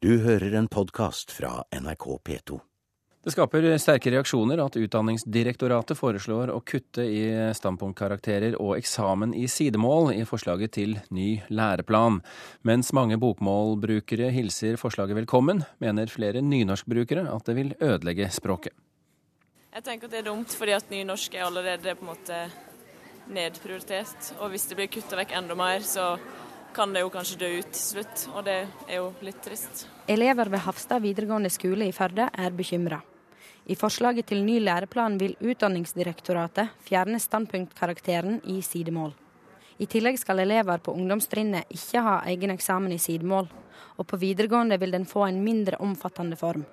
Du hører en podkast fra NRK P2. Det skaper sterke reaksjoner at Utdanningsdirektoratet foreslår å kutte i standpunktkarakterer og eksamen i sidemål i forslaget til ny læreplan. Mens mange bokmålbrukere hilser forslaget velkommen, mener flere nynorskbrukere at det vil ødelegge språket. Jeg tenker at det er dumt, fordi at nynorsk er allerede på en måte nedprioritert. Og hvis det blir kutta vekk enda mer, så kan det jo kanskje dø ut til slutt, og det er jo litt trist. Elever ved Hafstad videregående skole i Førde er bekymra. I forslaget til ny læreplan vil Utdanningsdirektoratet fjerne standpunktkarakteren i sidemål. I tillegg skal elever på ungdomstrinnet ikke ha egen eksamen i sidemål, og på videregående vil den få en mindre omfattende form.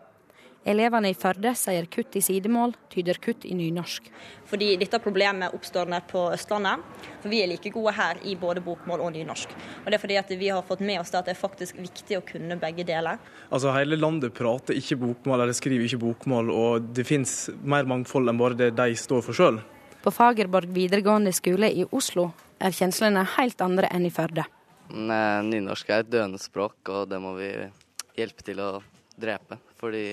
Elevene i Førde sier kutt i sidemål tyder kutt i nynorsk. Fordi dette problemet oppstår nede på Østlandet. For vi er like gode her i både bokmål og nynorsk. Og det er fordi at vi har fått med oss det at det er faktisk viktig å kunne begge deler. Altså Hele landet prater ikke bokmål eller skriver ikke bokmål, og det finnes mer mangfold enn bare det de står for sjøl. På Fagerborg videregående skole i Oslo er kjenslene helt andre enn i Førde. Nynorsk er et døende språk, og det må vi hjelpe til å drepe. Fordi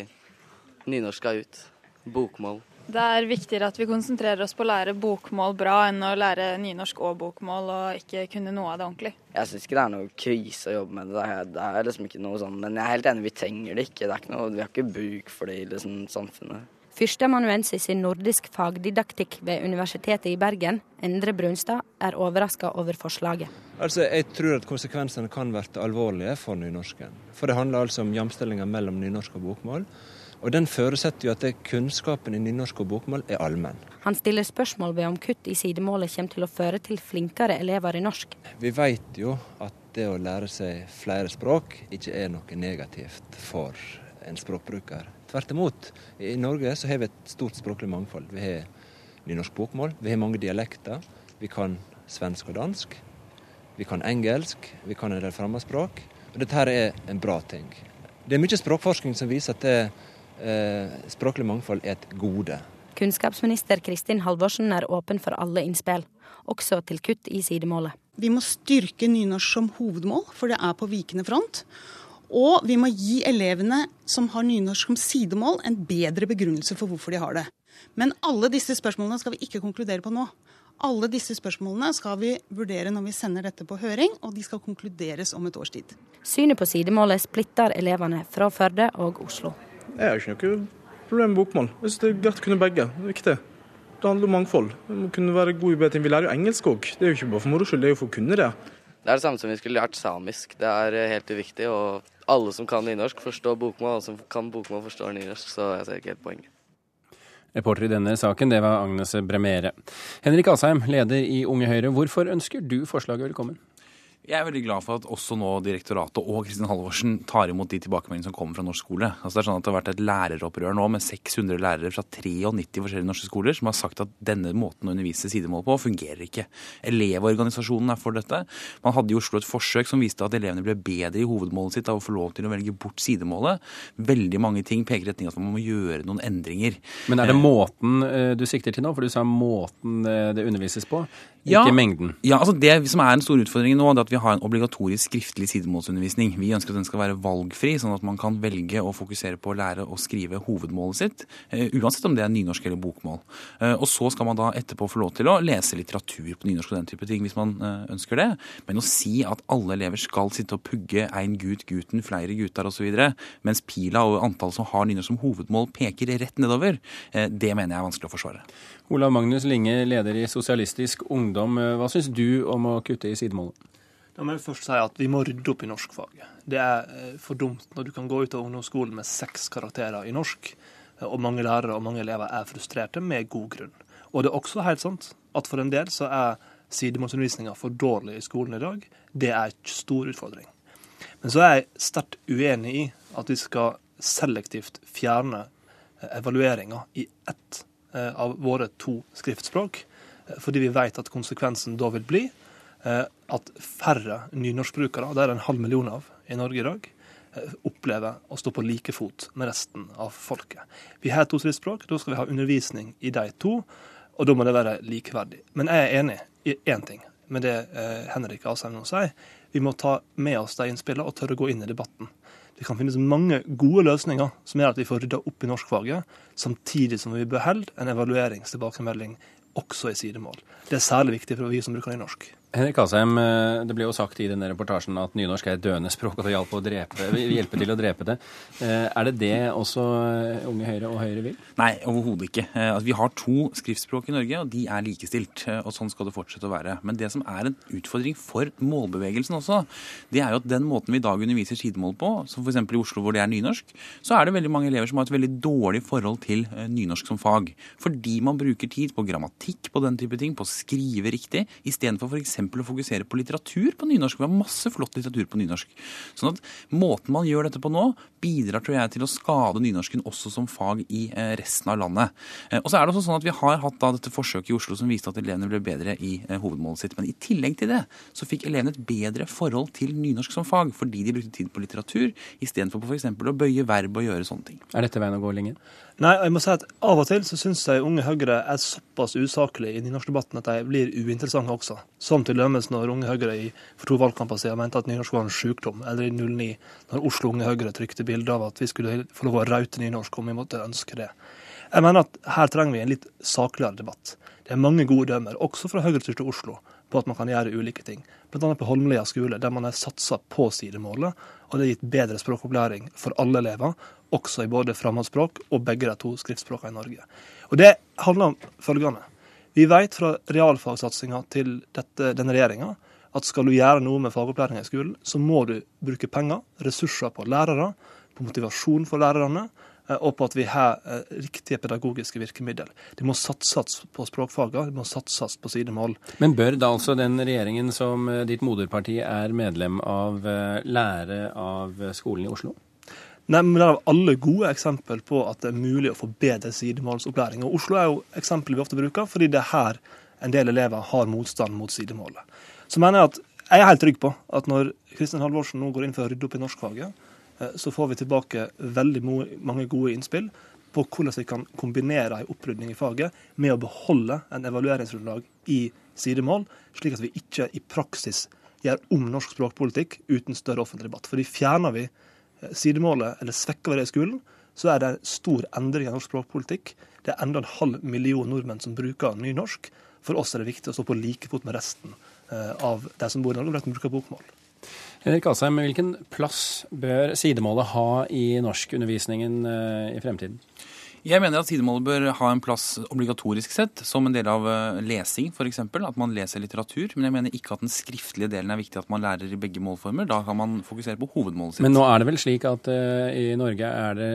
nynorsk skal ut. Bokmål. Det er viktigere at vi konsentrerer oss på å lære bokmål bra, enn å lære nynorsk og bokmål og ikke kunne noe av det ordentlig. Jeg syns ikke det er noe krise å jobbe med det. Det er, liksom ikke noe sånn, Men jeg er helt enig, vi trenger det ikke. Det er ikke noe, vi har ikke bruk for det i liksom, samfunnet. Førsteamanuensis i nordisk fagdidaktikk ved Universitetet i Bergen, Endre Brunstad, er overraska over forslaget. Altså, Jeg tror at konsekvensene kan være alvorlige for nynorsken. For det handler altså om jamstillinga mellom nynorsk og bokmål. Og Den forutsetter jo at kunnskapen i nynorsk og bokmål er allmenn. Han stiller spørsmål ved om kutt i sidemålet kommer til å føre til flinkere elever i norsk. Vi vet jo at det å lære seg flere språk ikke er noe negativt for en språkbruker. Tvert imot. I Norge så har vi et stort språklig mangfold. Vi har nynorsk bokmål, vi har mange dialekter. Vi kan svensk og dansk. Vi kan engelsk, vi kan en del fremmedspråk. Og dette her er en bra ting. Det er mye språkforskning som viser at det Eh, språklig mangfold er et gode. Kunnskapsminister Kristin Halvorsen er åpen for alle innspill, også til kutt i sidemålet. Vi må styrke nynorsk som hovedmål, for det er på vikende front. Og vi må gi elevene som har nynorsk som sidemål, en bedre begrunnelse for hvorfor de har det. Men alle disse spørsmålene skal vi ikke konkludere på nå. Alle disse spørsmålene skal vi vurdere når vi sender dette på høring, og de skal konkluderes om et års tid. Synet på sidemålet splitter elevene fra Førde og Oslo. Jeg har ikke noe problem med bokmål. Jeg synes Det er greit å kunne begge. Det er viktig. Det handler om mangfold. Vi må kunne være gode i bedre ting. Vi lærer jo engelsk òg. Det er jo ikke bare for moro skyld, det er jo for å kunne det. Det er det samme som vi skulle lært samisk. Det er eh, helt uviktig. Og alle som kan nynorsk, forstår bokmål. Alle som kan bokmål, forstår nynorsk. Så jeg ser ikke helt poenget. Reporter i denne saken, det var Agnes Bremere. Henrik Asheim, leder i Unge Høyre. Hvorfor ønsker du forslaget velkommen? Jeg er veldig glad for at også nå direktoratet og Kristin Halvorsen tar imot de tilbakemeldingene som kommer fra norsk skole. Altså det er sånn at det har vært et læreropprør nå med 600 lærere fra 93 forskjellige norske skoler som har sagt at denne måten å undervise sidemål på fungerer ikke. Elevorganisasjonen er for dette. Man hadde i Oslo et forsøk som viste at elevene ble bedre i hovedmålet sitt av å få lov til å velge bort sidemålet. Veldig mange ting peker i retning at man må gjøre noen endringer. Men er det måten eh, du sikter til nå? For du sa måten eh, det undervises på, ikke ja, mengden. Ja, altså Det som er en stor utfordring nå, det er at vi har en obligatorisk skriftlig sidemålsundervisning. Vi ønsker at den skal være valgfri, sånn at man kan velge å fokusere på å lære å skrive hovedmålet sitt, uh, uansett om det er nynorsk eller bokmål. Uh, og så skal man da etterpå få lov til å lese litteratur på nynorsk og den type ting, hvis man uh, ønsker det. Men å si at alle elever skal sitte og pugge ein gut, guten, flere gutter osv., mens pila og antallet som har nynorsk som hovedmål peker rett nedover, det mener jeg er vanskelig å forsvare. Olav Magnus Linge, leder i Sosialistisk Ungdom. Hva syns du om å kutte i sidemålet? Da må jeg først si at Vi må rydde opp i norskfaget. Det er eh, for dumt når du kan gå ut av ungdomsskolen med seks karakterer i norsk, eh, og mange lærere og mange elever er frustrerte, med god grunn. Og det er også helt sant at for en del så er sidemålsundervisninga for dårlig i skolen i dag. Det er en stor utfordring. Men så er jeg sterkt uenig i at vi skal selektivt fjerne eh, evalueringa i ett av våre to skriftspråk, fordi vi vet at konsekvensen da vil bli at færre nynorskbrukere, det er en halv million av i Norge i dag, eh, opplever å stå på like fot med resten av folket. Vi har to skriftspråk, da skal vi ha undervisning i de to, og da må det være likeverdig. Men jeg er enig i én ting med det eh, Henrik Asheim nå sier. Vi må ta med oss de innspillene og tørre å gå inn i debatten. Det kan finnes mange gode løsninger som gjør at vi får rydda opp i norskfaget, samtidig som vi beholder en evalueringstilbakemelding også i sidemål. Det er særlig viktig for vi som bruker nynorsk. Henrik Asheim, eh, det ble jo sagt i denne reportasjen at nynorsk er et døende språk, og det drepe, hjelper til å drepe det. Eh, er det det også eh, Unge Høyre og Høyre vil? Nei, overhodet ikke. Vi har to skriftspråk i Norge, og de er likestilt. Og sånn skal det fortsette å være. Men det som er en utfordring for målbevegelsen også, det er jo at den måten vi i dag underviser sidemål på, som f.eks. i Oslo hvor det er nynorsk, så er det veldig mange elever som har et veldig dårlig forhold til nynorsk som fag. Fordi man bruker tid på grammatikk, på den type ting, på å skrive riktig, istedenfor f.eks å fokusere på litteratur på nynorsk. Vi har masse flott litteratur på nynorsk. Sånn at Måten man gjør dette på nå, bidrar tror jeg, til å skade nynorsken også som fag i eh, resten av landet. Eh, og så er det også sånn at Vi har hatt da dette forsøket i Oslo som viste at elevene ble bedre i eh, hovedmålet sitt. Men i tillegg til det så fikk elevene et bedre forhold til nynorsk som fag, fordi de brukte tid på litteratur istedenfor på f.eks. å bøye verb og gjøre sånne ting. Er dette veien å gå, Lingen? Nei, jeg må si at Av og til så syns jeg Unge Høyre er såpass usaklig i nynorskdebatten at de blir uinteressante også. Som til dømes når Unge Høyre i for to valgkamper siden mente at nynorsk var en sykdom, eller i 09 når Oslo Unge Høyre trykte bilde av at vi skulle få lov å raute nynorsk om vi måtte ønske det. Jeg mener at her trenger vi en litt sakligere debatt. Det er mange gode dømmer, også fra høyrestyrte Oslo, på at man kan gjøre ulike ting. Bl.a. på Holmlia skole, der man har satsa på sidemålet, og det har gitt bedre språkopplæring for alle elever, også i både fremmedspråk og begge de to skriftspråkene i Norge. Og Det handler om følgende. Vi vet fra realfagsatsinga til dette, denne regjeringa at skal du gjøre noe med fagopplæringa i skolen, så må du bruke penger, ressurser på lærere, på motivasjon for lærerne, og på at vi har eh, riktige pedagogiske virkemidler. Det må satses på språkfagene, det må satses på sidemål. Men bør da altså den regjeringen som eh, ditt moderparti er medlem av, lære av skolen i Oslo? Nei, men Det er alle gode eksempel på at det er mulig å få bedre sidemålsopplæring. Og Oslo er jo eksempelet vi ofte bruker, fordi det er her en del elever har motstand mot sidemålet. Så mener jeg at jeg er helt trygg på at når Kristin Halvorsen nå går inn for å rydde opp i norskfaget, eh, så får vi tilbake veldig mange gode innspill på hvordan vi kan kombinere en opprydning i faget med å beholde en evalueringsgrunnlag i sidemål, slik at vi ikke i praksis gjør om norsk språkpolitikk uten større offentlig debatt. Fordi fjerner vi sidemålet, eller svekker vi det i skolen, så er det stor endring i norsk språkpolitikk. Det er enda en halv million nordmenn som bruker nynorsk. For oss er det viktig å stå på like fot med resten eh, av de som bor i Norge, og bruker bokmål. Henrik Asheim, hvilken plass bør sidemålet ha i norskundervisningen eh, i fremtiden? Jeg mener at sidemålet bør ha en plass obligatorisk sett, som en del av eh, lesing f.eks. At man leser litteratur. Men jeg mener ikke at den skriftlige delen er viktig at man lærer i begge målformer. Da kan man fokusere på hovedmålet sitt. Men nå er det vel slik at uh, i Norge er det,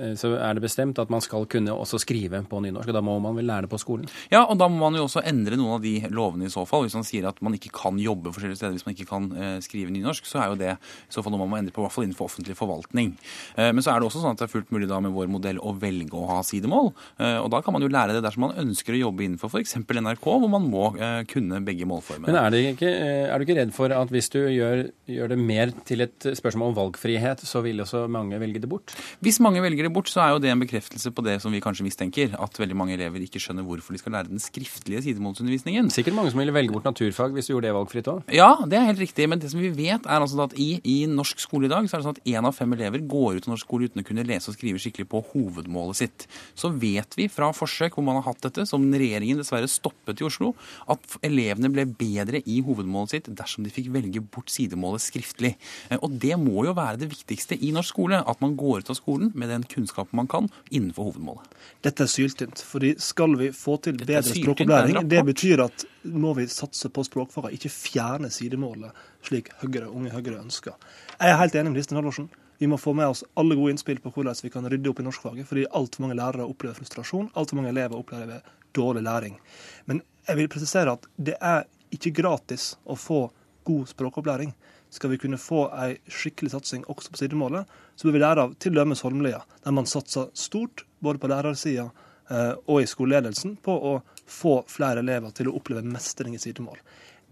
uh, så er det bestemt at man skal kunne også skrive på nynorsk. og Da må man vel lære det på skolen? Ja, og da må man jo også endre noen av de lovene i så fall. Hvis man sier at man ikke kan jobbe forskjellige steder hvis man ikke kan uh, skrive nynorsk, så er jo det i så fall noe man må endre på, i hvert fall innenfor offentlig forvaltning. men så er det også sånn at det er fullt mulig da med vår modell å velge velge å ha sidemål. Eh, og da kan man jo lære det dersom man ønsker å jobbe innenfor f.eks. NRK, hvor man må eh, kunne begge målformene. Men er, ikke, eh, er, du ikke redd for at hvis du gjør, gjør, det mer til et spørsmål om valgfrihet, så vil også mange velge det bort? Hvis mange velger det bort, så er jo det en bekreftelse på det som vi kanskje mistenker, at veldig mange elever ikke skjønner hvorfor de skal lære den skriftlige sidemålsundervisningen. Sikkert mange som ville velge bort naturfag hvis du gjorde det valgfritt òg? Ja, det er helt riktig. Men det som vi vet, er altså at i, i norsk skole i dag så er det sånn at én av fem elever går ut av norsk skole uten å kunne lese og skrive skikkelig på hovedmålet sitt så vet vi fra forsøk hvor man har hatt dette, som regjeringen dessverre stoppet i Oslo, at elevene ble bedre i hovedmålet sitt dersom de fikk velge bort sidemålet skriftlig. Eh, og det må jo være det viktigste i norsk skole, at man går ut av skolen med den kunnskapen man kan innenfor hovedmålet. Dette er syltynt. fordi skal vi få til bedre språkopplæring, det betyr at må vi satse på språkfagene, ikke fjerne sidemålet, slik Høyre, unge Høyre ønsker. Jeg er helt enig med Kristin Halvorsen. Vi må få med oss alle gode innspill på hvordan vi kan rydde opp i norskfaget, fordi altfor mange lærere opplever frustrasjon, altfor mange elever opplever dårlig læring. Men jeg vil presisere at det er ikke gratis å få god språkopplæring. Skal vi kunne få ei skikkelig satsing også på sidemålet, så bør vi lære av til dømes Holmlia, der man satser stort både på lærersida eh, og i skoleledelsen på å få flere elever til å oppleve mestring i sidemål.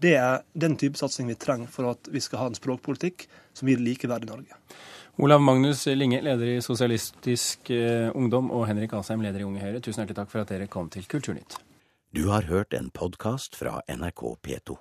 Det er den type satsing vi trenger for at vi skal ha en språkpolitikk som gir likeverd i Norge. Olav Magnus Linge, leder i Sosialistisk eh, Ungdom, og Henrik Asheim, leder i Unge Høyre, tusen hjertelig takk for at dere kom til Kulturnytt. Du har hørt en podkast fra NRK P2.